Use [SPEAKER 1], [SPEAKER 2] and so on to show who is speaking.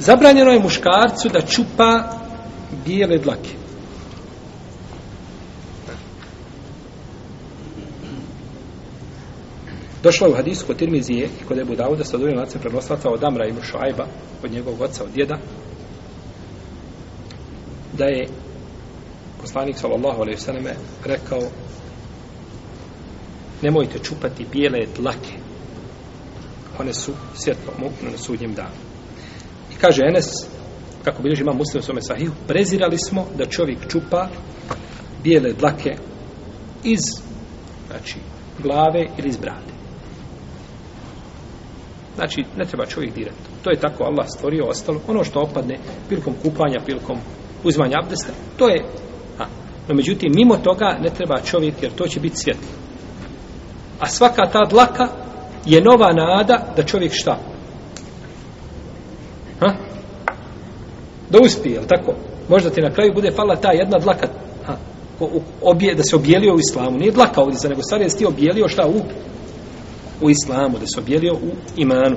[SPEAKER 1] Zabranjeno je muškarcu da čupa bijele dlake. Došlo je u hadisu kod Tirmizije i kod Ebu Dauda sa duvim lacem prenoslaca od Amra ibn Šuajba, od njegovog oca, od djeda, da je poslanik sallallahu alaihi sallam rekao nemojte čupati bijele dlake one su svjetlo muknu na sudnjem danu kaže Enes kako bilježi imam muslim u svome sahihu prezirali smo da čovjek čupa bijele dlake iz znači glave ili iz brade. Znači ne treba čovjek dirati. To je tako Allah stvorio ostalo ono što opadne prilikom kupanja prilikom uzmanja abdesta to je a, no međutim mimo toga ne treba čovjek jer to će biti svjetlo. A svaka ta dlaka je nova nada da čovjek šta? Ha? da uspije, jel tako? Možda ti na kraju bude fala ta jedna dlaka ha? Obje, da se objelio u islamu. Nije dlaka ovdje, nego stvari da si ti objelio šta u u islamu, da se objelio u imanu.